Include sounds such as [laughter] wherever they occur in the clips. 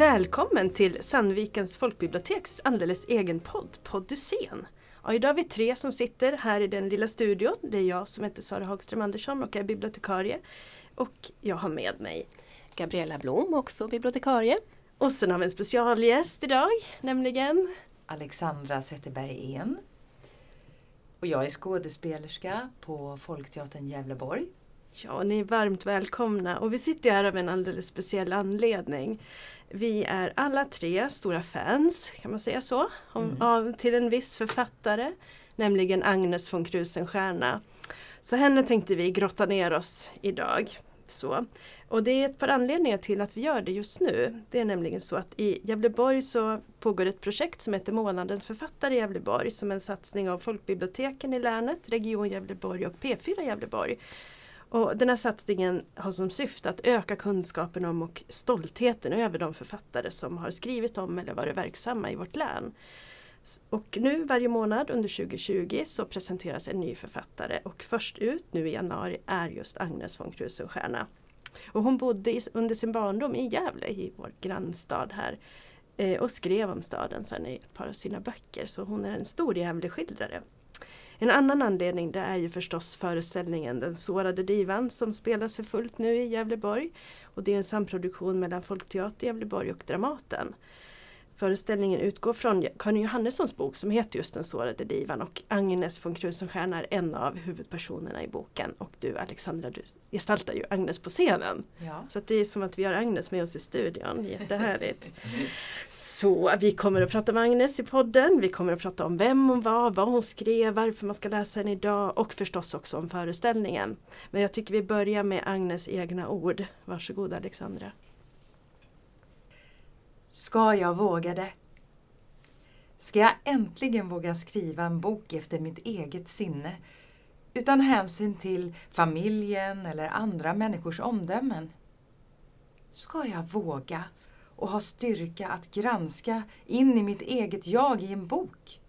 Välkommen till Sandvikens folkbiblioteks alldeles egen podd, Poddysén. Ja, idag är vi tre som sitter här i den lilla studion. Det är jag som heter Sara Hagström Andersson och är bibliotekarie. Och jag har med mig Gabriella Blom, också bibliotekarie. Och sen har vi en specialgäst idag, nämligen Alexandra Zetterberg En. Och jag är skådespelerska på Folkteatern Gävleborg. Ja, ni är varmt välkomna och vi sitter här av en alldeles speciell anledning. Vi är alla tre stora fans, kan man säga så, om, mm. av, till en viss författare, nämligen Agnes von Krusenstjerna. Så henne tänkte vi grotta ner oss idag. Så. Och det är ett par anledningar till att vi gör det just nu. Det är nämligen så att i Gävleborg så pågår ett projekt som heter Månadens författare i Gävleborg som är en satsning av folkbiblioteken i länet, Region Gävleborg och P4 Gävleborg. Och den här satsningen har som syfte att öka kunskapen om och stoltheten över de författare som har skrivit om eller varit verksamma i vårt län. Och nu varje månad under 2020 så presenteras en ny författare och först ut nu i januari är just Agnes von Krusenstjerna. Och hon bodde under sin barndom i Gävle i vår grannstad här eh, och skrev om staden sen i ett par av sina böcker så hon är en stor Gävleskildrare. En annan anledning det är ju förstås föreställningen Den sårade divan som spelas för fullt nu i Gävleborg. Och det är en samproduktion mellan Folkteater Gävleborg och Dramaten. Föreställningen utgår från Karin Johannessons bok som heter just Den sårade divan och Agnes von Krusenstjerna är en av huvudpersonerna i boken. Och du Alexandra, du gestaltar ju Agnes på scenen. Ja. Så det är som att vi har Agnes med oss i studion, jättehärligt. [laughs] Så vi kommer att prata med Agnes i podden. Vi kommer att prata om vem hon var, vad hon skrev, varför man ska läsa den idag och förstås också om föreställningen. Men jag tycker vi börjar med Agnes egna ord. Varsågod Alexandra. Ska jag våga det? Ska jag äntligen våga skriva en bok efter mitt eget sinne utan hänsyn till familjen eller andra människors omdömen? Ska jag våga och ha styrka att granska in i mitt eget jag i en bok?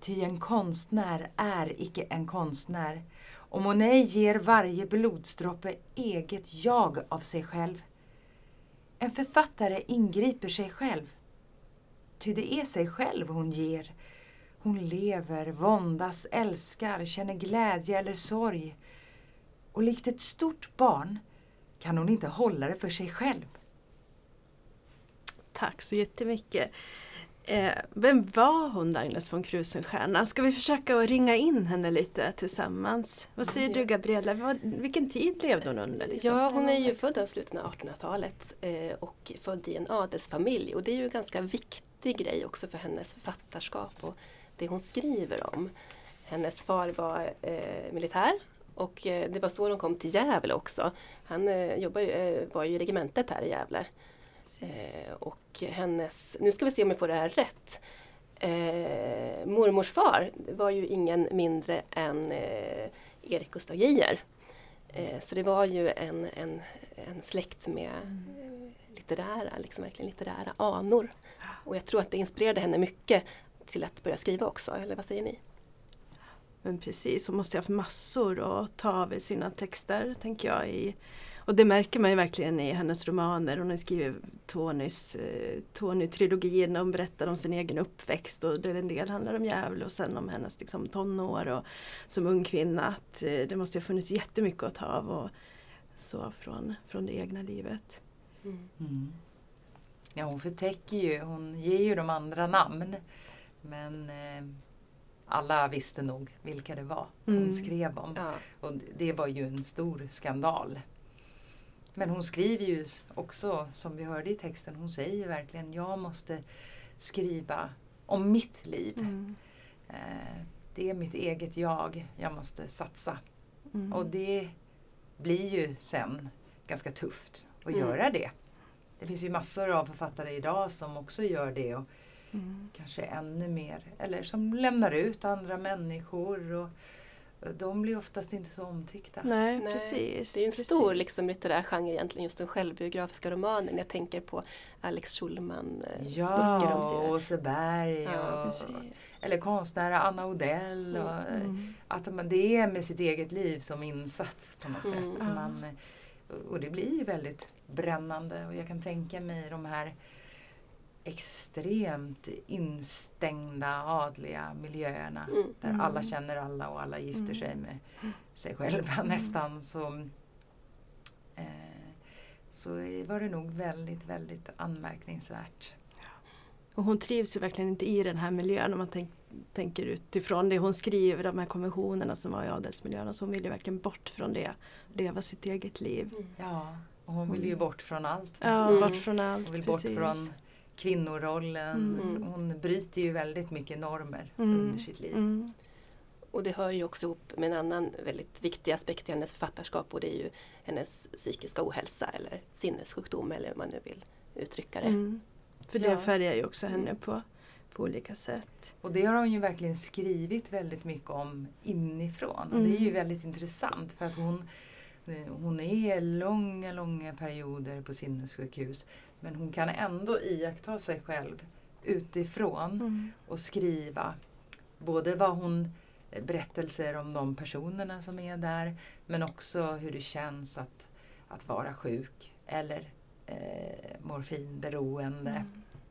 Ty en konstnär är icke en konstnär och Monet ger varje blodsdroppe eget jag av sig själv. En författare ingriper sig själv. Ty det är sig själv hon ger. Hon lever, våndas, älskar, känner glädje eller sorg. Och likt ett stort barn kan hon inte hålla det för sig själv. Tack så jättemycket. Eh, vem var hon Agnes von Krusenstjerna? Ska vi försöka att ringa in henne lite tillsammans? Vad säger du Gabriella? Vad, vilken tid levde hon under? Liksom? Ja, hon är ju född av slutet av 1800-talet eh, och född i en adelsfamilj och det är ju en ganska viktig grej också för hennes författarskap och det hon skriver om. Hennes far var eh, militär och eh, det var så de kom till Gävle också. Han eh, jobbade, eh, var ju i regementet här i Gävle. Eh, och hennes, nu ska vi se om jag får det här rätt. Eh, mormors far var ju ingen mindre än eh, Erik Gustaf Geijer. Eh, så det var ju en, en, en släkt med mm. litterära, liksom verkligen litterära anor. Och jag tror att det inspirerade henne mycket till att börja skriva också, eller vad säger ni? Men precis, hon måste ha haft massor att ta av i sina texter, tänker jag, i och det märker man ju verkligen i hennes romaner. Hon har skrivit Tonys, eh, Tony-trilogin. Hon berättar om sin egen uppväxt och det en del handlar om Gävle och sen om hennes liksom, tonår och som ung kvinna. Att, eh, det måste ha funnits jättemycket att ta av och så från, från det egna livet. Mm. Mm. Ja, hon förtäcker ju, hon ger ju de andra namn. Men eh, alla visste nog vilka det var hon mm. skrev om. Ja. Och det var ju en stor skandal. Men hon skriver ju också, som vi hörde i texten, hon säger ju verkligen jag måste skriva om mitt liv. Mm. Eh, det är mitt eget jag, jag måste satsa. Mm. Och det blir ju sen ganska tufft att mm. göra det. Det finns ju massor av författare idag som också gör det. Och mm. Kanske ännu mer, eller som lämnar ut andra människor. Och, de blir oftast inte så omtyckta. Nej, Nej precis. Det är en precis. stor liksom, litterär genre egentligen, just den självbiografiska romanen. Jag tänker på Alex Schulman ja, böcker om sina... Åse Berg. Ja, och, eller konstnärer Anna Odell. Och, mm. Att man, det är med sitt eget liv som insats på något mm. sätt. Man, och det blir ju väldigt brännande och jag kan tänka mig de här extremt instängda adliga miljöerna Mm. där Mm. alla känner alla och alla gifter Mm. sig med sig själva nästan så, eh, så var det nog väldigt, väldigt anmärkningsvärt. Och hon trivs ju verkligen inte i den här miljön om man tänk, tänker utifrån det hon skriver, de här konventionerna som var i adelsmiljön. Så hon vill ju verkligen bort från det, leva sitt eget liv. Mm. Ja, och hon vill ju Mm. bort från allt. Ja. Mm. bort från allt. Hon vill precis. bort från kvinnorollen. Mm. Hon bryter ju väldigt mycket normer Mm. under sitt liv. Mm. Och det hör ju också ihop med en annan väldigt viktig aspekt i hennes författarskap och det är ju hennes psykiska ohälsa eller sinnessjukdom eller hur man nu vill uttrycka det. Mm. För det Ja. färgar ju också henne Mm. på, på olika sätt. Och det har hon ju verkligen skrivit väldigt mycket om inifrån. Och det är ju Mm. väldigt intressant för att hon, eh, hon är långa, långa perioder på sinnessjukhus. Men hon kan ändå iaktta sig själv utifrån Mm. och skriva både vad hon eh, berättelser om de personerna som är där men också hur det känns att, att vara sjuk eller eh, morfinberoende.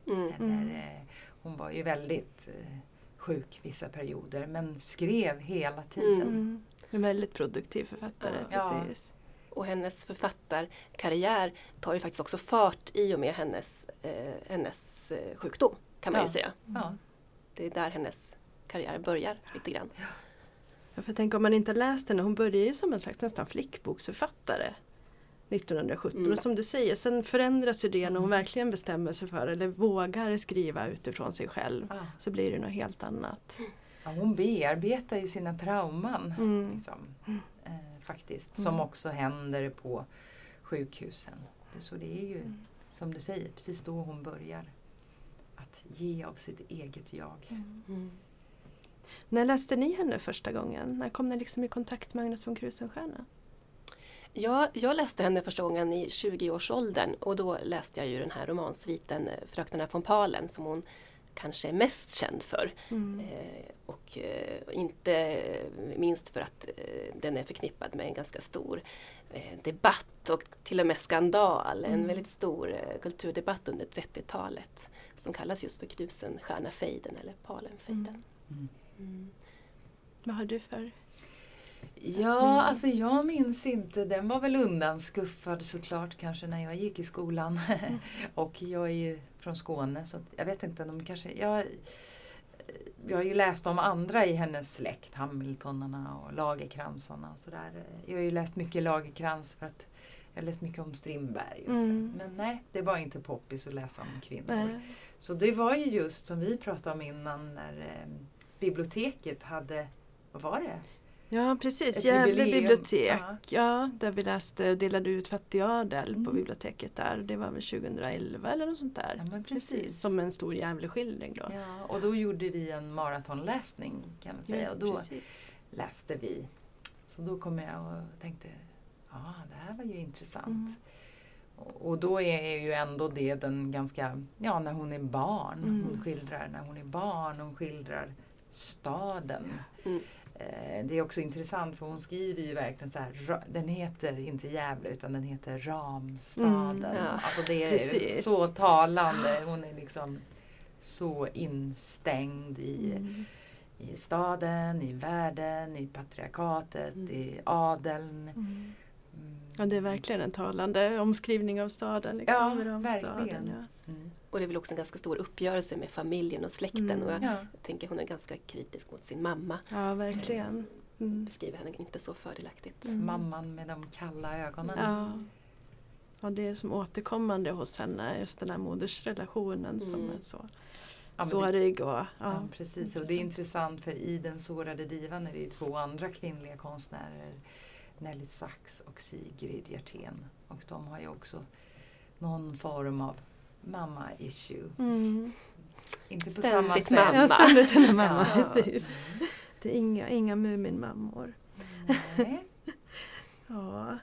Mm. Eller, Mm. eh, hon var ju väldigt eh, sjuk vissa perioder men skrev hela tiden. Mm. En väldigt produktiv författare. Ja. Precis. Och hennes författarkarriär tar ju faktiskt också fart i och med hennes, eh, hennes eh, sjukdom kan man Ja. ju säga. Ja. Det är där hennes karriär börjar lite grann. Ja, för jag tänker om man inte läst henne, hon började ju som en slags nästan flickboksförfattare 1917. Mm. Och som du säger, sen förändras ju det när hon Mm. verkligen bestämmer sig för eller vågar skriva utifrån sig själv. Ja. Så blir det något helt annat. Ja, hon bearbetar ju sina trauman. Mm. Liksom, Mm. faktiskt. Mm. Som också händer på sjukhusen. Så det är ju Mm. som du säger precis då hon börjar att ge av sitt eget jag. Mm. När läste ni henne första gången? När kom ni liksom i kontakt med Agnes von Krusenstjerna? Ja, jag läste henne första gången i 20-årsåldern och då läste jag ju den här romansviten eh, Fröknarna von Palen som hon kanske är mest känd för. Mm. Eh, och eh, inte minst för att eh, den är förknippad med en ganska stor eh, debatt och till och med skandal. En Mm. väldigt stor eh, kulturdebatt under 30-talet som kallas just för Krusenstjärnafejden eller Palenfejden. Mm. Mm. Vad har du för? Ja, alltså jag minns inte. Den var väl undanskuffad såklart kanske när jag gick i skolan. [laughs] och jag är ju från Skåne så jag vet inte. De kanske, jag, jag har ju läst om andra i hennes släkt. Hamiltonarna och Lagerkransarna och sådär. Jag har ju läst mycket Lagerkrans för att jag har läst mycket om Strindberg. Och Mm. Men nej, det var inte poppis att läsa om kvinnor. Nej. Så det var ju just som vi pratade om innan när eh, biblioteket hade, vad var det? Ja precis, Gävle bibliotek. Ja. Ja, där vi läste och delade ut fattig adel på Mm. biblioteket där. Det var väl 2011 eller något sånt där. Ja, men precis. Som en stor Gävleskildring då. Ja, och då gjorde vi en maratonläsning kan man säga. Ja, och då precis. läste vi. Så då kom jag och tänkte, ja det här var ju intressant. Mm. Och då är ju ändå det den ganska, ja när hon är barn. Mm. Hon skildrar när hon är barn, hon skildrar staden. Mm. Eh, Det är också intressant för hon skriver ju verkligen så här, den heter inte Gävle utan den heter Ramstaden. Mm, ja. Alltså det är Precis. så talande. Hon är liksom så instängd i, Mm. i staden, i världen, i patriarkatet, Mm. i adeln. Mm. Mm. Ja, det är verkligen en talande omskrivning av staden. Liksom, Ja, verkligen. Ja. Och det är väl också en ganska stor uppgörelse med familjen och släkten. Mm. Och jag Ja. tänker hon är ganska kritisk mot sin mamma. ja, verkligen. Mm. Beskriver henne inte så fördelaktigt. Mm. Mamman med de kalla ögonen. Ja. ja, det är som återkommande hos henne, just den här modersrelationen som Mm. är så Ja, sårig. Och, ja. Ja, precis. Och det är intressant för i Den sårade divan är det ju två andra kvinnliga konstnärer. Nelly Sachs och Sigrid Hjertén. Och de har ju också någon form av mamma-issue. Mm. Inte på Ständigt samma sätt. mamma. Ja, ständigt en mamma, [laughs] Ja. precis. Det är inga, inga Muminmammor. [laughs] Ja.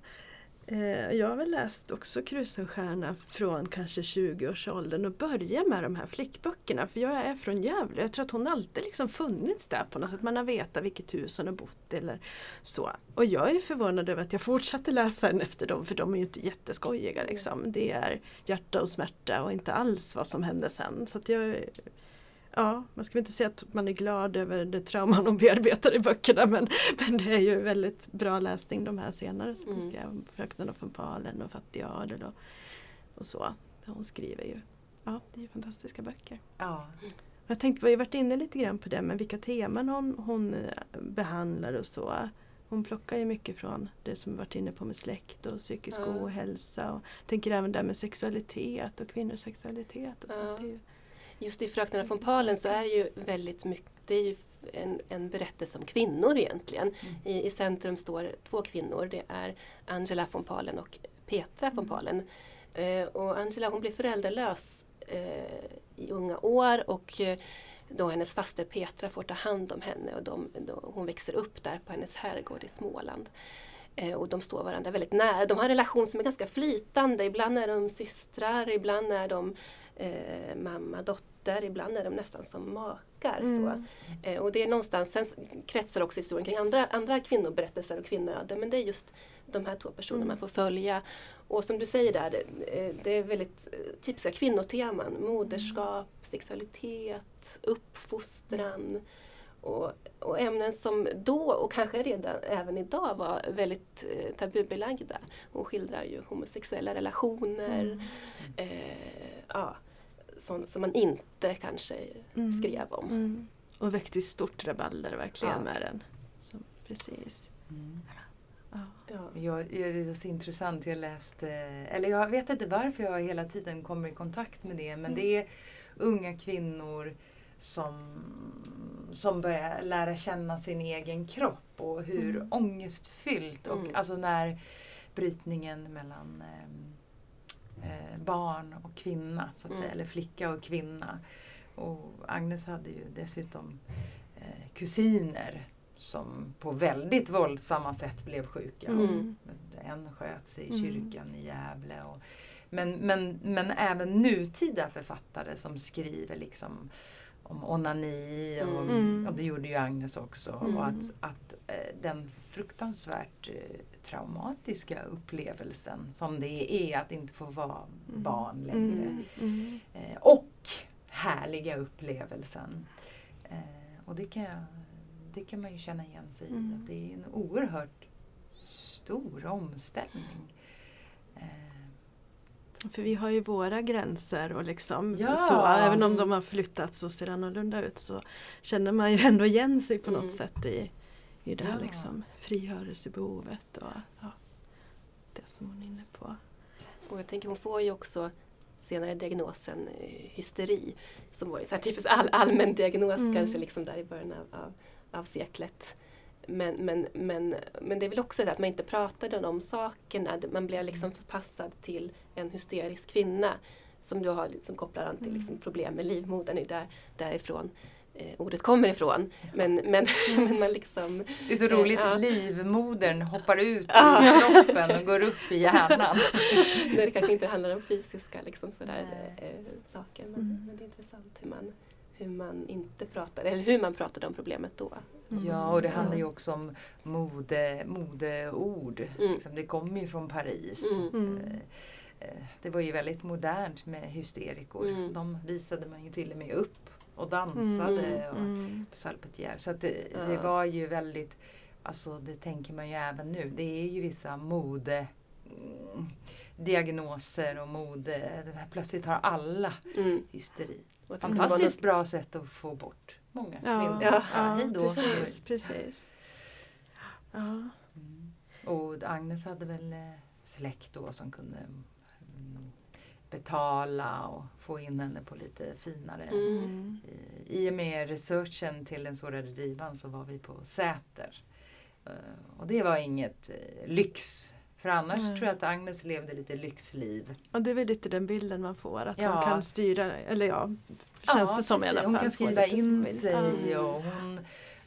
Eh, jag har väl läst också Krusenstjerna från kanske 20-årsåldern och börjat med de här flickböckerna. För jag är från Gävle. Jag tror att hon alltid liksom funnits där på något sätt. Man har vetat vilket hus hon har bott eller så. Och jag är förvånad över att jag fortsatte läsa den efter dem för de är ju inte jätteskojiga. Liksom. Det är hjärta och smärta och inte alls vad som hände sen. Så att jag ja, man ska inte säga att man är glad över det trauman de bearbetar i böckerna men, men det är ju väldigt bra läsning de här senare som hon mm. skrev. Fröknarna från Palen och Fattig adel och, och så. Hon skriver ju. Ja, det är fantastiska böcker. Ja. Jag tänkte, vi har varit inne lite grann på det, men vilka teman hon, hon eh, behandlar och så. Hon plockar ju mycket från det som vi varit inne på med släkt och psykisk ja. ohälsa. Och tänker även där med sexualitet och kvinnors sexualitet. Och så. Ja. Just i Fröknarna från Palen så är det ju väldigt mycket, det är ju en, en berättelse om kvinnor egentligen. Mm. I, I centrum står två kvinnor, det är Angela von Palen och Petra von mm. Palen. Eh, och Angela hon blir föräldralös eh, i unga år och eh, då hennes faster Petra får ta hand om henne och de, då, hon växer upp där på hennes herrgård i Småland. Eh, och de står varandra väldigt nära. De har en relation som är ganska flytande. Ibland är de systrar, ibland är de eh, mamma, dotter, ibland är de nästan som makar. Mm. Så. Eh, och det är någonstans, sen kretsar också historien kring andra, andra kvinnoberättelser och kvinnoöden men det är just de här två personerna mm. man får följa. Och som du säger där, det, eh, det är väldigt eh, typiska kvinnoteman. Moderskap, sexualitet, uppfostran. Och, och, ämnen som då och kanske redan även idag var väldigt eh, tabubelagda. Hon skildrar ju homosexuella relationer. Mm. Eh, ja, sånt som man inte kanske mm. skrev om. Mm. Och väckte stort rabalder verkligen ja. med den. Så, precis. Mm. Ja. Ja. Jag, det är så intressant, jag läste, eller jag vet inte varför jag hela tiden kommer i kontakt med det, men mm. det är unga kvinnor som, som börjar lära känna sin egen kropp och hur mm. ångestfyllt och mm. alltså när brytningen mellan eh, eh, barn och kvinna, så att mm. säga, eller flicka och kvinna. Och Agnes hade ju dessutom eh, kusiner som på väldigt våldsamma sätt blev sjuka. Mm. En sköts i mm. kyrkan i Gävle. Och, men, men, men även nutida författare som skriver liksom om onani och, mm. och det gjorde ju Agnes också. Mm. Och att, att eh, den fruktansvärt eh, traumatiska upplevelsen som det är att inte få vara mm. barn längre. Mm. Mm. Eh, och härliga upplevelsen. Och det kan, jag, det kan man ju känna igen sig i. Mm. Att det är en oerhört stor omställning. För vi har ju våra gränser och liksom ja. så, även om de har flyttats och ser annorlunda ut så känner man ju ändå igen sig på något mm. sätt i, i det här ja. liksom frigörelsebehovet och ja, det som hon är inne på. Och jag tänker hon får ju också senare diagnosen eh, hysteri som var ju så här typiskt all, allmän diagnos mm. kanske liksom där i början av, av, av seklet. Men, men, men, men det är väl också det att man inte pratade om de sakerna. Man blev liksom förpassad till en hysterisk kvinna som du har, som kopplar an till liksom problem med livmodern, är där, därifrån eh, ordet kommer ifrån. Men, men, [laughs] men man liksom... Det är så roligt, eh, livmodern hoppar ut ur kroppen och går upp i hjärnan. [laughs] När det kanske inte handlar om fysiska liksom, sådär, eh, saker. Men, mm. men, det är intressant hur man, hur man inte pratar, eller hur man pratade om problemet då. Mm. Ja, och det handlar ju också om mode, modeord. Mm. Liksom, det kommer ju från Paris. Mm. Mm. Eh, eh, det var ju väldigt modernt med hysterikor. Mm. De visade man ju till och med upp och dansade mm. och, mm. på Salpetier. Så att det, ja. det, var ju väldigt, alltså det tänker man ju även nu, det är ju vissa mode diagnoser och mode. Plötsligt har alla mm. hysteri. Fantastiskt bra sätt att få bort många ja. Ja, ja, ja precis. precis. Ja. Mm. Och Agnes hade väl eh, släkt då som kunde betala och få in henne på lite finare. Mm. I, I och med researchen till den sårade divan så var vi på Säter. Uh, och det var inget uh, lyx. För annars mm. tror jag att Agnes levde lite lyxliv. Och det är väl lite den bilden man får att ja. hon kan styra, eller ja, känns ja, det som precis. i alla fall. Hon kan skriva in sig mm. och hon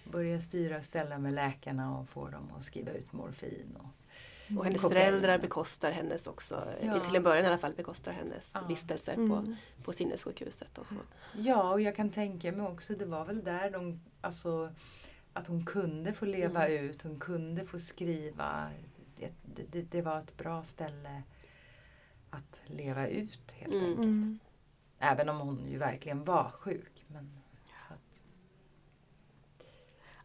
börjar styra och ställa med läkarna och få dem att skriva ut morfin. Och, Och hennes Kokain. föräldrar bekostar hennes också, Ja. till en början i alla fall, bekostar hennes Ja. vistelser på, Mm. på sinnessjukhuset. Och så. Ja, och jag kan tänka mig också, det var väl där de, alltså, att hon kunde få leva Mm. ut, hon kunde få skriva. Det, det, det var ett bra ställe att leva ut helt Mm. enkelt. Mm. Även om hon ju verkligen var sjuk. Men, så att,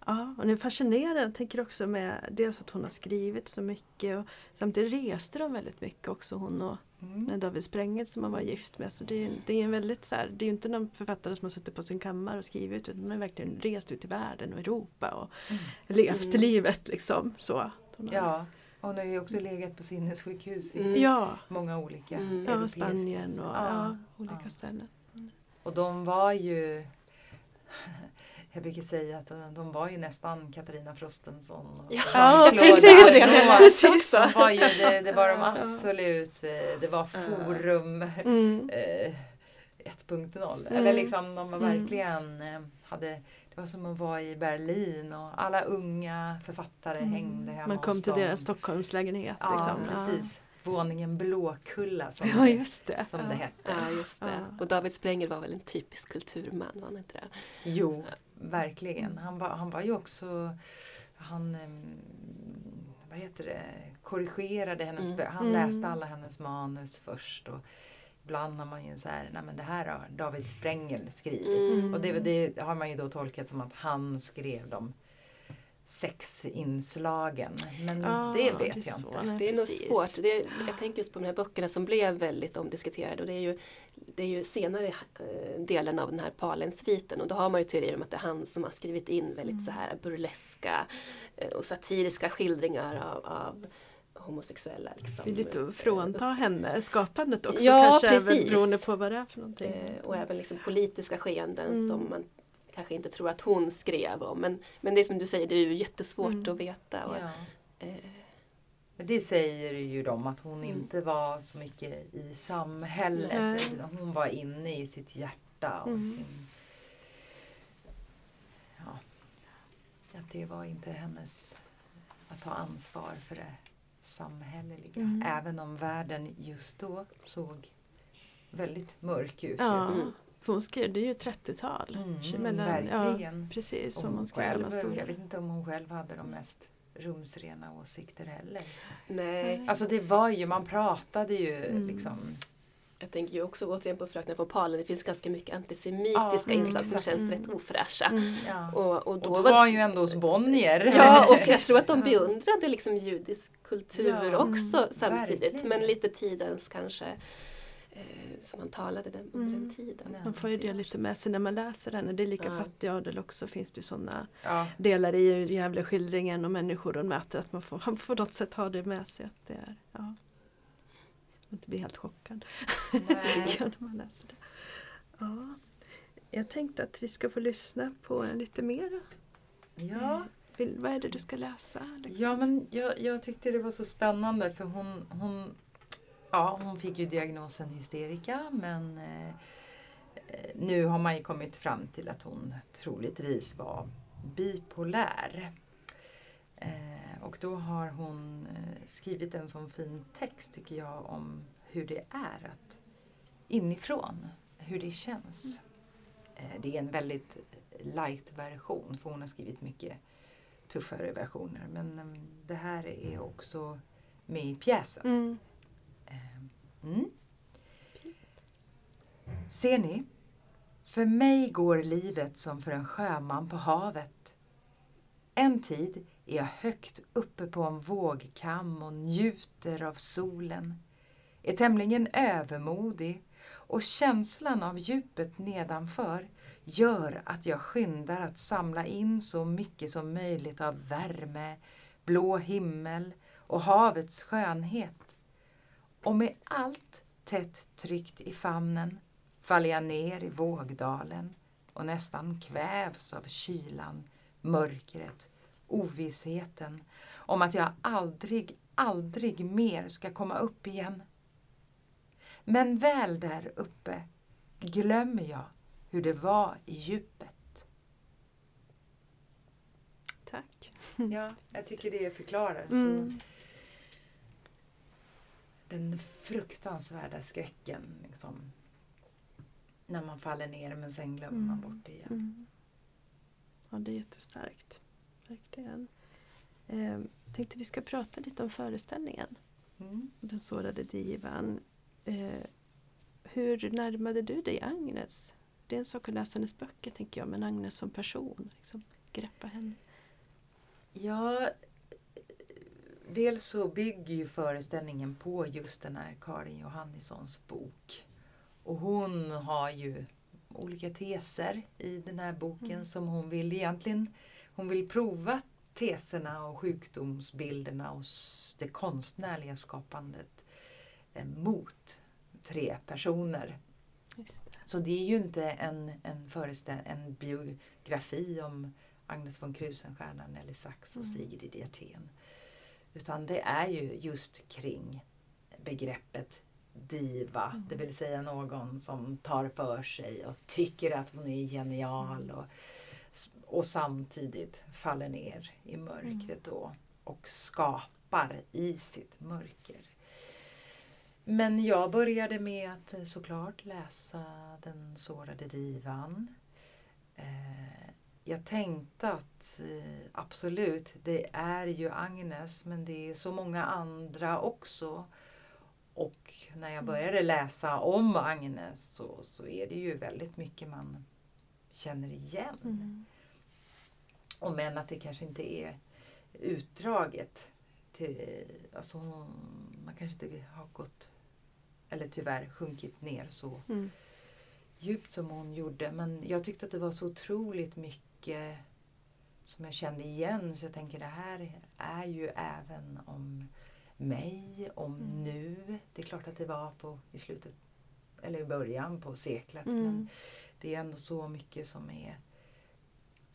Ja, och det är fascinerande. Jag tänker också med dels att hon har skrivit så mycket och samtidigt reste de väldigt mycket också hon och mm. David Sprengel som han var gift med. Så det är, det är en väldigt så här, det är ju inte någon författare som har suttit på sin kammare och skrivit utan de har verkligen rest ut i världen och Europa och Mm. levt Mm. livet liksom. Så. Hon har- Ja, hon har ju också legat på sinnessjukhus i Mm. många olika Mm. ja Spanien och ja, olika ja. ställen. Och de var ju [laughs] jag brukar säga att de var ju nästan Katarina Frostenson. och Ja, [laughs] Ja, precis. Precis så. De var ju, det, det var de absolut. eh, Det var forum Mm. eh, 1.0. Mm. Eller liksom de var Mm. verkligen eh, hade det var som att vara i Berlin och alla unga författare hängde hemma Mm. Man kom till dem. deras Stockholmslägenhet. Ja, liksom. precis. Våningen Blåkulla som, [laughs] Ja, just det. som ja. det hette. Ja, just det. Ja. Och David Sprengel var väl en typisk kulturman, var han inte det? Jo, verkligen. Han var, han var ju också han vad heter det, korrigerade hennes Mm. bö- Han Mm. läste alla hennes manus först. Och ibland har man ju så här, nej men det här har David Sprengel skrivit. Mm. Och det, det har man ju då tolkat som att han skrev de sex inslagen. Men Ja, det det vet är jag så. inte. Nej, Det är nog svårt. Det är, jag tänker just på de här böckerna som blev väldigt omdiskuterade. Och det är ju, det är ju senare eh, delen av den här Palensviten och då har man ju teorier om att det är han som har skrivit in väldigt så här burleska eh, och satiriska skildringar av, av homosexuella. Liksom. Det är lite att frånta henne skapandet också Ja, kanske även beroende på vad det är för någonting. Eh, och även liksom politiska skeenden Mm. som man kanske inte tror att hon skrev om. Men, men det är som du säger, det är ju jättesvårt Mm. att veta. Och, Ja. eh, Men det säger ju de att hon Mm. inte var så mycket i samhället. Hon var inne i sitt hjärta och Mm. sin... Ja, att det var inte hennes att ta ansvar för det samhälleliga. Mm. Även om världen just då såg väldigt mörk ut. Ja, Mm. för hon skrev, det är ju 30-tal. Mm, mellan- verkligen. Ja, precis, som hon hon skrev själv, stora. jag vet inte om hon själv hade de mest rumsrena åsikter heller. nej, Alltså det var ju, man pratade ju Mm. liksom jag tänker ju också återigen på Fröknar von Palen. Det finns ganska mycket antisemitiska Ja, mm, inslag som känns Mm. rätt ofräscha. Mm. Ja. Och, och Och då, då var var han ju ändå hos Bonnier. Ja, och jag [laughs] tror att de beundrade liksom judisk kultur Ja, också mm, samtidigt. verkligen. Men lite tidens kanske, eh, som man talade den, under Mm. den tiden. Man får ju det lite med sig när man läser henne. Det är lika Ja. fattig adel också finns det ju sådana Ja. delar i Gävleskildringen och människor hon möter att man får, man [laughs] får på något sätt ha det med sig. Att det är, inte blir helt chockad när [laughs] man läser det. Ja. Jag tänkte att vi ska få lyssna på en lite mer. Ja. Vill, vad är det du ska läsa? Liksom? ja, men jag, jag tyckte det var så spännande för hon, hon, ja, hon fick ju diagnosen hysterika men eh, eh, nu har man ju kommit fram till att hon troligtvis var bipolär. Eh, och då har hon eh, skrivit en sån fin text tycker jag om hur det är att inifrån, hur det känns. Eh, det är en väldigt light version för hon har skrivit mycket tuffare versioner. Men eh, det här är också med i pjäsen. Mm. Eh, Mm. Ser ni? För mig går livet som för en sjöman på havet. En tid är jag högt uppe på en vågkam och njuter av solen. Är tämligen övermodig och känslan av djupet nedanför gör att jag skyndar att samla in så mycket som möjligt av värme, blå himmel och havets skönhet. Och med allt tätt tryckt i famnen faller jag ner i vågdalen och nästan kvävs av kylan, mörkret, ovissheten om att jag aldrig, aldrig mer ska komma upp igen. Men väl där uppe glömmer jag hur det var i djupet. Tack. Ja, jag tycker det förklarar. Mm. den fruktansvärda skräcken. Liksom, när man faller ner men sen glömmer man Mm. bort det igen. Mm. Ja, det är jättestarkt. Verkligen. Eh, tänkte vi ska prata lite om föreställningen. Mm. Den sårade divan. Eh, hur närmade du dig Agnes? Det är en sak att läsa hennes böcker tänker jag, men Agnes som person. Liksom, greppa henne. Ja, dels så bygger ju föreställningen på just den här Karin Johannissons bok. Och hon har ju olika teser i den här boken Mm. som hon vill egentligen, hon vill prova teserna och sjukdomsbilderna och det konstnärliga skapandet eh, mot tre personer. Just det. Så det är ju inte en, en, föreställ- en biografi om Agnes von Krusenstjerna, Nelly Sachs och Mm. Sigrid Hjertén. Utan det är ju just kring begreppet diva, Mm. det vill säga någon som tar för sig och tycker att hon är genial och, och samtidigt faller ner i mörkret då och skapar i sitt mörker. Men jag började med att eh, såklart läsa Den sårade divan. Eh, Jag tänkte att eh, absolut, det är ju Agnes men det är så många andra också. Och när jag började läsa om Agnes så, så är det ju väldigt mycket man känner igen. Mm. Och men att det kanske inte är utdraget. Till, alltså man kanske inte har gått, eller tyvärr sjunkit ner så Mm. djupt som hon gjorde. Men jag tyckte att det var så otroligt mycket som jag kände igen. Så jag tänker det här är ju även om mig, om Mm. nu. Det är klart att det var på, i slutet, eller i början på seklet. Mm. Men det är ändå så mycket som är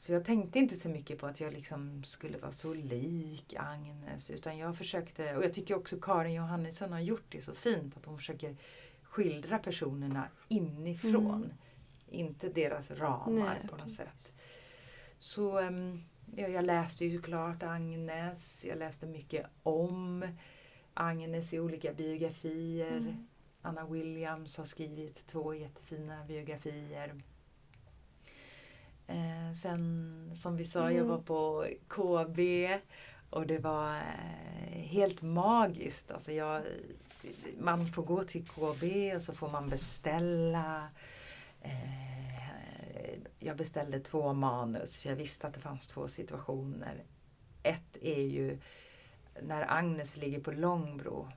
så jag tänkte inte så mycket på att jag liksom skulle vara så lik Agnes. Utan jag försökte, och jag tycker också Karin Johannisson har gjort det så fint. Att hon försöker skildra personerna inifrån. Mm. Inte deras ramar Nej, på något precis. sätt. Så ehm, ja, jag läste ju såklart Agnes. Jag läste mycket om Agnes i olika biografier. Mm. Anna Williams har skrivit två jättefina biografier. Eh, sen som vi sa, jag Mm. var på KB och det var eh, helt magiskt. Alltså jag, man får gå till KB och så får man beställa. Eh, jag beställde två manus för jag visste att det fanns två situationer. Ett är ju när Agnes ligger på Långbro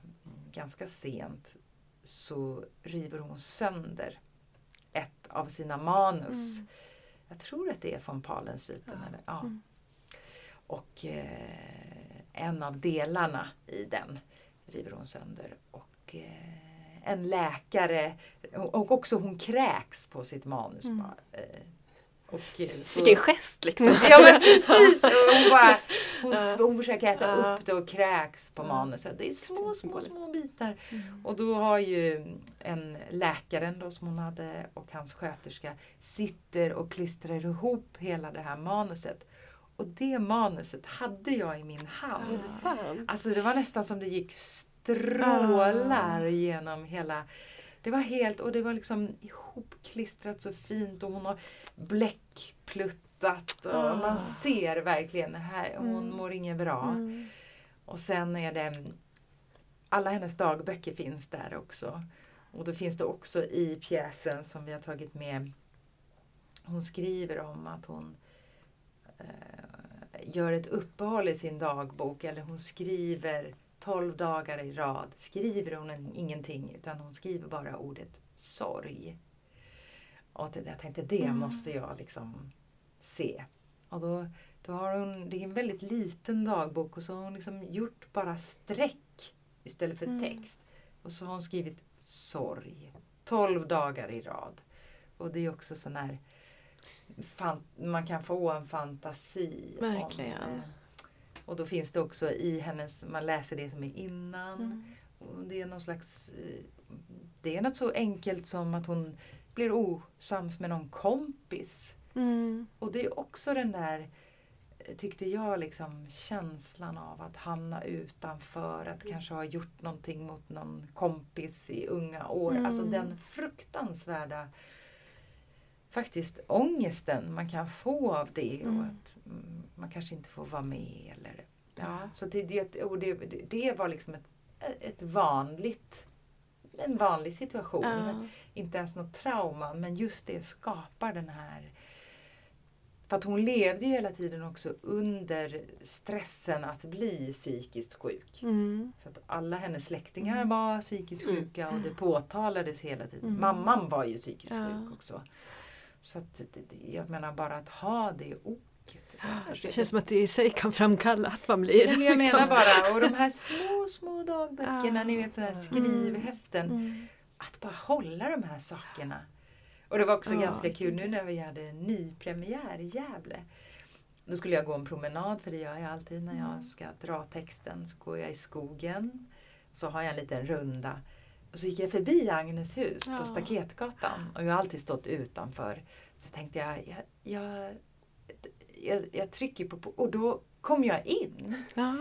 ganska sent så river hon sönder ett av sina manus. Mm. Jag tror att det är från Palensviten. Ja. Eller, ja. Mm. Och eh, en av delarna i den river hon sönder. Och eh, en läkare, och också hon kräks på sitt manus. Mm. Bara, eh, och, eh, så- Vilken gest liksom! [laughs] Ja men precis! [laughs] Hon, bara, hon, hon försöker äta Ja. upp det och kräks på manuset. Det är små, små, små bitar. Mm. Och då har ju en läkaren då som hon hade och hans sköterska sitter och klistrar ihop hela det här manuset. Och det manuset hade jag i min hand. sant? Alltså det var nästan som det gick strålar genom hela det var helt, och det var liksom ihopklistrat så fint och hon har bläckpluttat och Ah. man ser verkligen här, hon Mm. mår inget bra. Mm. Och sen är det alla hennes dagböcker finns där också. Och då finns det också i pjäsen som vi har tagit med. Hon skriver om att hon eh, gör ett uppehåll i sin dagbok eller hon skriver 12 dagar i rad. Skriver hon en, ingenting utan hon skriver bara ordet sorg. Och jag tänkte det Mm. måste jag liksom se. Och då, då har hon, det är en väldigt liten dagbok och så har hon liksom gjort bara streck istället för Mm. text. Och så har hon skrivit sorg. 12 dagar i rad. Och det är också sån här man kan få en fantasi. om, Verkligen. eh, och då finns det också i hennes, man läser det som är innan. Mm. Och det är någon slags, eh, det är något så enkelt som att hon blir osams med någon kompis. Mm. Och det är också den där tyckte jag liksom känslan av att hamna utanför, att kanske ha gjort någonting mot någon kompis i unga år. Mm. Alltså den fruktansvärda faktiskt ångesten man kan få av det och Mm. att mm, man kanske inte får vara med. Eller, ja, så det, det, och det, det- var liksom ett, ett vanligt en vanlig situation. Ja. Inte ens något trauma, men just det skapar den här för att hon levde ju hela tiden också under stressen att bli psykiskt sjuk. Mm. För att alla hennes släktingar var psykiskt Mm. sjuka och det påtalades hela tiden. Mm. Mamman var ju psykiskt Ja. sjuk också. Så att, jag menar bara att ha det oket. Alltså, Det känns som att det i sig kan framkalla att man blir... Men jag liksom- menar bara, och de här små, små dagböckerna, Ja. ni vet sådana här skrivhäften. Mm. Att bara hålla de här sakerna. Och det var också Ja, ganska kul nu när vi hade en ny premiär i Gävle. Då skulle jag gå en promenad, för det gör jag alltid när Mm. jag ska dra texten. Så går jag i skogen, så har jag en liten runda. Och så gick jag förbi Agnes hus Ja. på Staketgatan och jag har alltid stått utanför. Så tänkte jag, jag, jag, jag, jag trycker på, på och då kom jag in. Ja.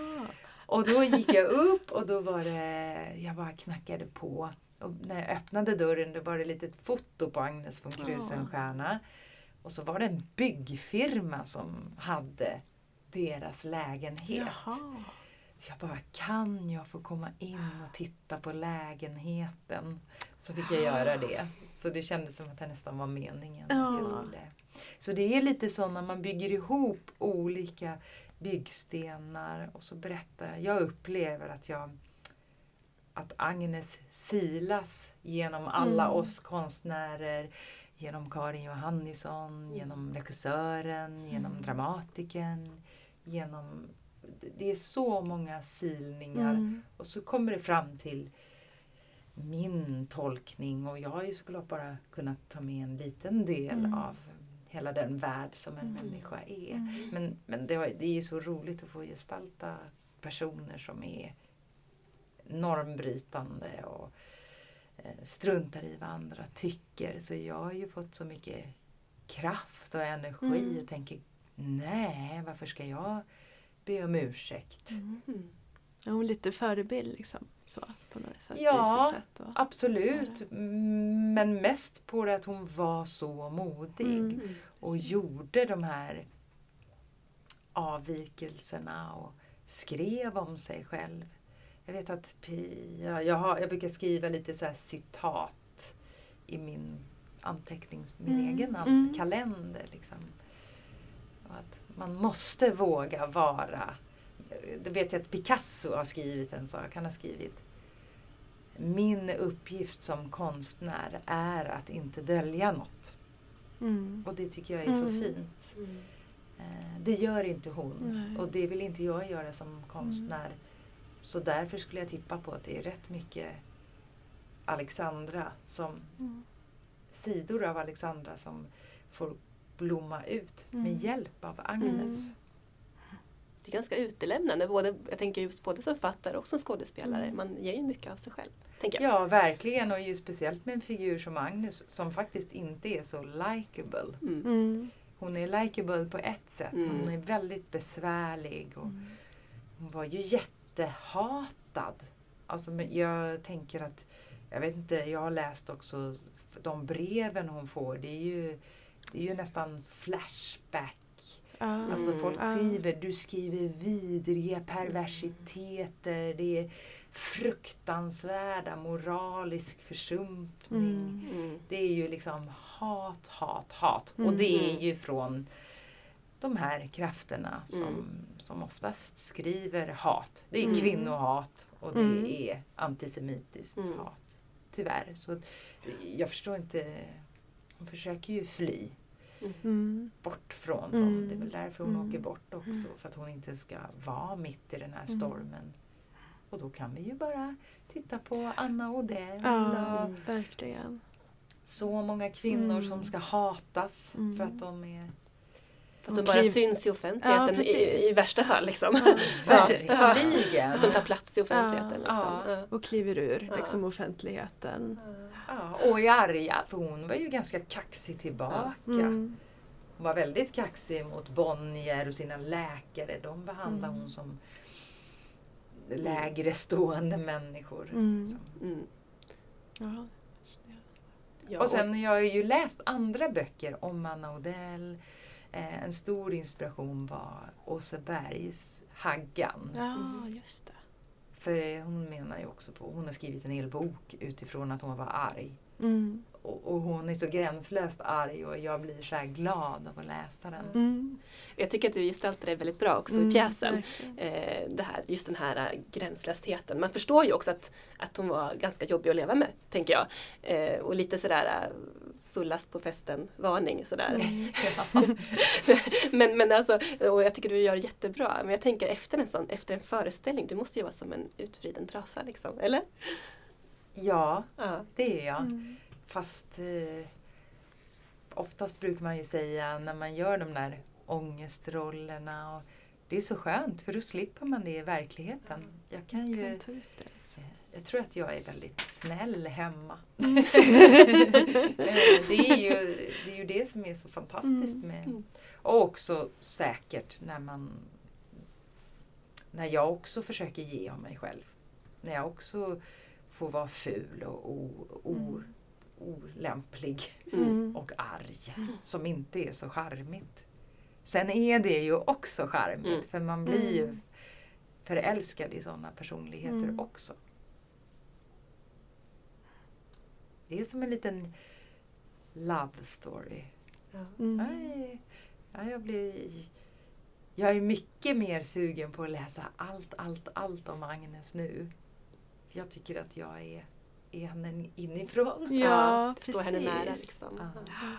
Och då gick jag upp och då var det, jag bara knackade på. Och när jag öppnade dörren då var det ett litet foto på Agnes von Krusenstjerna. Och så var det en byggfirma som hade deras lägenhet. Jaha. Jag bara, kan jag få komma in och titta på lägenheten? Så fick jag göra det. Så det kändes som att det nästan var meningen. Att jag Ja. skulle. Så det är lite så när man bygger ihop olika byggstenar och så berättar jag. Jag upplever att jag att Agnes silas genom alla Mm. oss konstnärer. Genom Karin Johannisson, genom regissören, genom dramatikern. Genom, det är så många silningar. Mm. Och så kommer det fram till min tolkning och jag har ju såklart bara kunnat ta med en liten del Mm. av hela den värld som en Mm. människa är. Mm. Men, men det, var, det är ju så roligt att få gestalta personer som är normbrytande och eh, struntar i vad andra tycker. Så jag har ju fått så mycket kraft och energi Mm. och tänker nej, varför ska jag be om ursäkt? Mm. Är hon lite förebild liksom? Så, på något sätt, Ja, sätt. Absolut, Mm, men mest på det att hon var så modig Mm. Och gjorde de här avvikelserna och skrev om sig själv. Jag vet att Pia, jag, har, jag brukar skriva lite så citat i min antecknings, min Mm, egen mm. kalender. Liksom. Att man måste våga vara. Det vet jag att Picasso har skrivit en sak. Han har skrivit Min uppgift som konstnär är att inte dölja något. Mm. Och det tycker jag är så Mm. fint. Mm. Eh, Det gör inte hon. Nej. Och det vill inte jag göra som konstnär. Så därför skulle jag tippa på att det är rätt mycket Alexandra som Mm. sidor av Alexandra som får blomma ut Mm. med hjälp av Agnes. Mm. Det är ganska utelämnande, både, jag tänker just både som författare och som skådespelare. Mm. Man ger ju mycket av sig själv. Tänker jag. Ja, verkligen. Och ju speciellt med en figur som Agnes som faktiskt inte är så likable. Mm. Mm. Hon är likable på ett sätt, Mm. hon är väldigt besvärlig. Och Mm. hon var ju jättehatad. Alltså, men jag tänker att, jag vet inte, jag har läst också de breven hon får. Det är ju, det är ju nästan flashback. Ja. Alltså Mm. folk Ja. skriver, du skriver vidriga perversiteter. Det är fruktansvärda moralisk försumpning. Mm. Mm. Det är ju liksom hat, hat, hat. Och Mm. det är ju från de här krafterna som, Mm. som oftast skriver hat. Det är Mm. kvinnohat och det Mm. är antisemitiskt Mm. hat. Tyvärr. Så jag förstår inte. Hon försöker ju fly Mm. bort från Mm. dem. Det är väl därför hon Mm. åker bort också. För att hon inte ska vara mitt i den här Mm. stormen. Och då kan vi ju bara titta på Anna Odell Ja, och verkligen. så många kvinnor Mm. som ska hatas Mm. för att de är... För att de bara syns i offentligheten Ja, i, i värsta fall. Liksom. [laughs] Verkligen! Att de tar plats i offentligheten. Ja. Liksom. Ja. Och kliver ur Ja. liksom, offentligheten. Ja, och är arga, för hon var ju ganska kaxig tillbaka. Mm. hon var väldigt kaxig mot Bonnier och sina läkare. De behandlade Mm. hon som lägre stående människor. Mm. Så. Mm. Ja. Ja, Och sen jag har jag ju läst andra böcker om Anna Odell. Eh, en stor inspiration var Åse Bergs Haggan. ja, Mm. just det. För eh, hon menar ju också på, hon har skrivit en hel bok utifrån att hon var arg. Mm. Och, och hon är så gränslöst arg och jag blir så här glad av att läsa den. Mm. Jag tycker att du gestaltar det väldigt bra också Mm, i pjäsen. Eh, det här, just den här eh, gränslösheten. Man förstår ju också att, att hon var ganska jobbig att leva med, tänker jag. Eh, och lite sådär eh, fullast på festen varning sådär. Mm. [laughs] men, men alltså, och jag tycker du gör det jättebra. Men jag tänker efter en sån, efter en föreställning, du måste ju vara som en utvriden trasa liksom, eller? Ja, Ja. det är jag. Mm. Fast eh, oftast brukar man ju säga när man gör de där ångestrollerna. Och det är så skönt för då slipper man det i verkligheten. Jag kan ju, Kan ta ut det. Jag tror att jag är väldigt snäll hemma. Mm. [laughs] Eh, det, är ju, det är ju det som är så fantastiskt Mm. med Mm. Och också säkert när man när jag också försöker ge av mig själv. När jag också får vara ful och o, o, Mm. olämplig Mm. och arg. Som inte är så charmigt. Sen är det ju också charmigt Mm. för man blir ju förälskad i sådana personligheter Mm. också. Det är som en liten love story. Ja. Mm. Nej, ja, jag blir... Jag är mycket mer sugen på att läsa allt, allt, allt om Agnes nu. Jag tycker att jag är, är henne inifrån. Ja, det står henne nära liksom. Ja. Ja.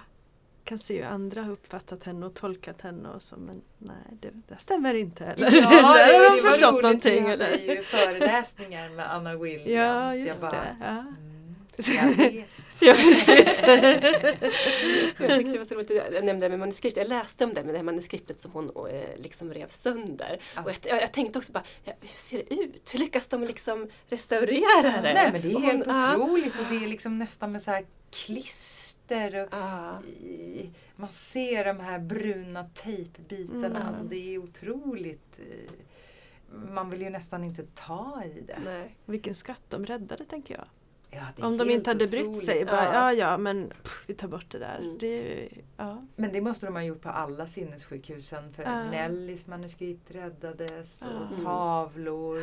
kan se hur andra har uppfattat henne och tolkat henne och så men nej det, det stämmer inte heller. Ja, Där [laughs] har de var förstått roligt. någonting Vi hade eller? ju föreläsningar med Anna Williams. Ja Jag just bara, det. Ja. Jag vet. [laughs] Ja, precis. [laughs] Jag tyckte det var så roligt, jag nämnde det med manuskript. Jag läste om det med det här manuskriptet som hon eh, liksom rev sönder. Ja. Och jag, jag, tänkte också bara, hur ser det ut? Hur lyckas de liksom restaurera det? Nej men det är helt hon- ja. otroligt och det är liksom nästan med så här klister och Ja. i- man ser de här bruna tejpbitarna. Mm. Alltså det är otroligt. eh, Man vill ju nästan inte ta i det. Nej. Vilken skatt de räddade tänker jag. Ja, Om de inte hade brytt otroligt. sig. Bara, Ja. ja ja men pff, vi tar bort det där. Mm. Det ja. Men det måste de ha gjort på alla sinnessjukhusen. För Ja. Nellys manuskript räddades och Ja. Mm. tavlor.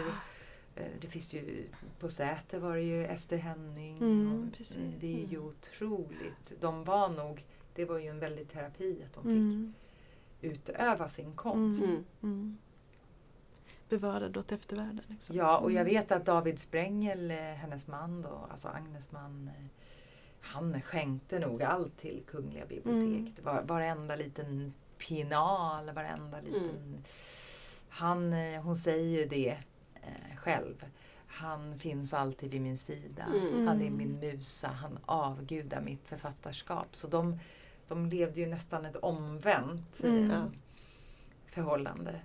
Eh, Det finns ju, på Säter var det ju Ester Henning. Mm, mm, det är ju Mm. otroligt. De var nog, det var ju en väldig terapi att de fick Mm. utöva sin konst. Mm. Mm. Mm. Bevarad åt eftervärlden. Liksom. Ja, och jag Mm. vet att David Sprengel, eh, hennes man då, alltså Agnes man, eh, han skänkte nog allt till Kungliga biblioteket. Var, varenda liten pinal, varenda liten... Han, eh, hon säger ju det eh, själv. Han finns alltid vid min sida. Mm. Han är Mm. min musa. Han avgudar mitt författarskap. Så de, de levde ju nästan ett omvänt Mm. Förhållande.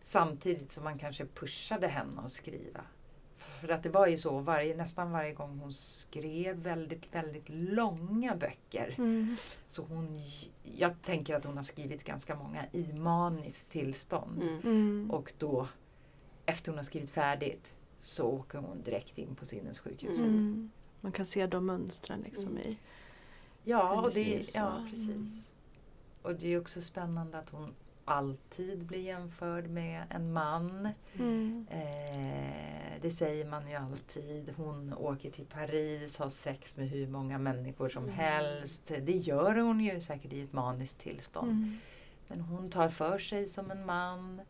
Samtidigt som man kanske pushade henne att skriva. För att det var ju så, varje, nästan varje gång hon skrev väldigt, väldigt långa böcker. Mm. Så hon, jag tänker att hon har skrivit ganska många i maniskt tillstånd. Mm. Mm. Och då, efter hon har skrivit färdigt, så åker hon direkt in på sinnessjukhuset. Mm. Mm. Man kan se de mönstren liksom Mm. i Ja, och det, ja, precis. Och det är också spännande att hon alltid blir jämförd med en man. Mm. Eh, det säger man ju alltid. Hon åker till Paris, har sex med hur många människor som Mm. helst. Det gör hon ju säkert i ett maniskt tillstånd. Mm. Men hon tar för sig som en man.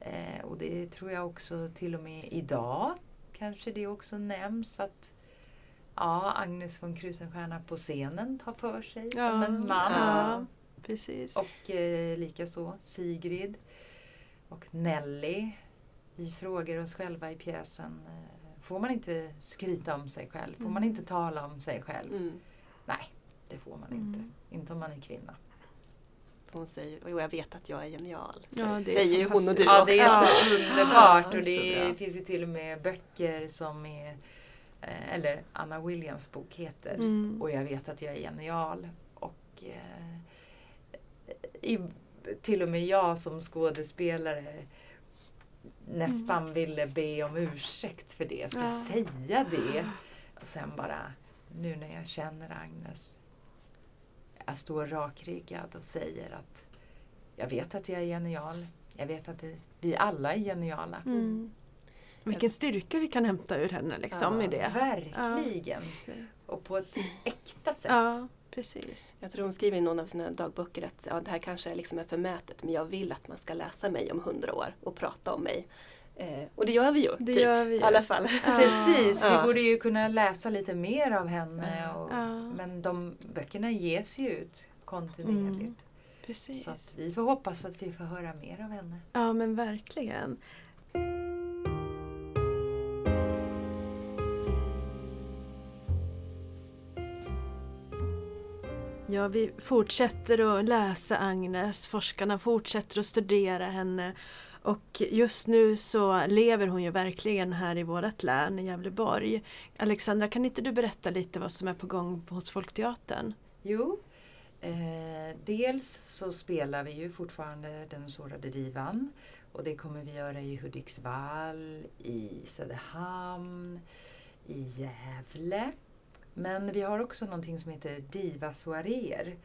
Eh, och det tror jag också till och med idag kanske det också nämns att ja, Agnes von Krusenstjerna på scenen tar för sig som Ja, en man. ja. Precis. Och eh, likaså Sigrid och Nelly. Vi frågar oss själva i pjäsen, eh, får man inte skryta om sig själv? Får man Mm. inte tala om sig själv? Mm. Nej, det får man Mm. inte. Inte om man är kvinna. Hon säger, och jag vet att jag är genial. Ja, det är säger ju hon och du Ja, också. det är så underbart. Och det bra. finns ju till och med böcker som är, eh, eller Anna Williams bok heter Mm. Och jag vet att jag är genial. Och eh, i, till och med jag som skådespelare nästan ville be om ursäkt för det. Ska Ja. säga det? Och sen bara, nu när jag känner Agnes, jag står rakryggad och säger att jag vet att jag är genial. Jag vet att det, vi alla är geniala. Mm. Vilken styrka vi kan hämta ur henne liksom Ja, i det. Verkligen. Och på ett äkta sätt. Ja, precis. Jag tror hon skriver i någon av sina dagböcker att ja, det här kanske är liksom är förmätet men jag vill att man ska läsa mig om hundra år och prata om mig. Eh, och det gör vi ju. Det typ, gör vi ju. I alla fall. Ja. Precis, Ja. vi borde ju kunna läsa lite mer av henne. Och. Men de böckerna ges ju ut kontinuerligt. Mm. Precis. Så vi får hoppas att vi får höra mer av henne. Ja men verkligen. Ja, vi fortsätter att läsa Agnes, forskarna fortsätter att studera henne och just nu så lever hon ju verkligen här i vårt län, i Gävleborg. Alexandra, kan inte du berätta lite vad som är på gång hos Folkteatern? Jo, eh, dels så spelar vi ju fortfarande Den sårade divan. Och det kommer vi göra i Hudiksvall, i Söderhamn, i Gävle. Men vi har också någonting som heter Diva-soaréer.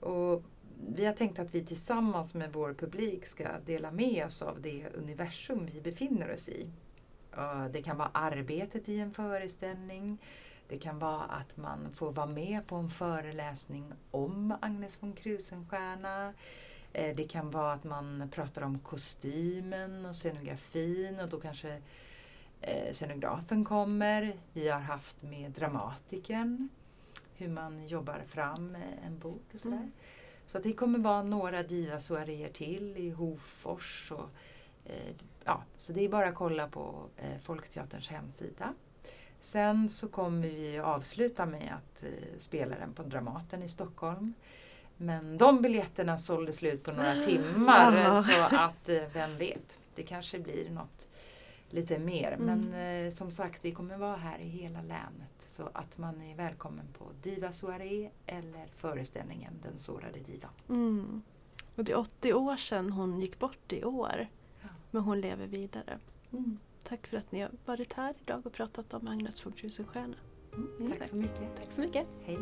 Och vi har tänkt att vi tillsammans med vår publik ska dela med oss av det universum vi befinner oss i. Det kan vara arbetet i en föreställning. Det kan vara att man får vara med på en föreläsning om Agnes von Krusenstjerna. Eh, det kan vara att man pratar om kostymen och scenografin och då kanske eh, scenografen kommer. Vi har haft med dramatikern hur man jobbar fram eh, en bok och sådär. Mm. Så det kommer vara några divasoaréer till i Hofors. Och, eh, ja, så det är bara att kolla på eh, Folkteaterns hemsida. Sen så kommer vi avsluta med att eh, spela den på Dramaten i Stockholm. Men de biljetterna sålde slut på några [gasps] timmar så att eh, vem vet, det kanske blir något lite mer. Mm. Men eh, som sagt, vi kommer vara här i hela länet så att man är välkommen på Diva Soaré eller föreställningen Den sårade divan. Mm. Och det är 80 år sedan hon gick bort i år. Ja. Men hon lever vidare. Mm. Tack för att ni har varit här idag och pratat om Agnes von Krusenstjerna. Mm. Mm, Tack tack. så mycket. Tack så mycket. Hej.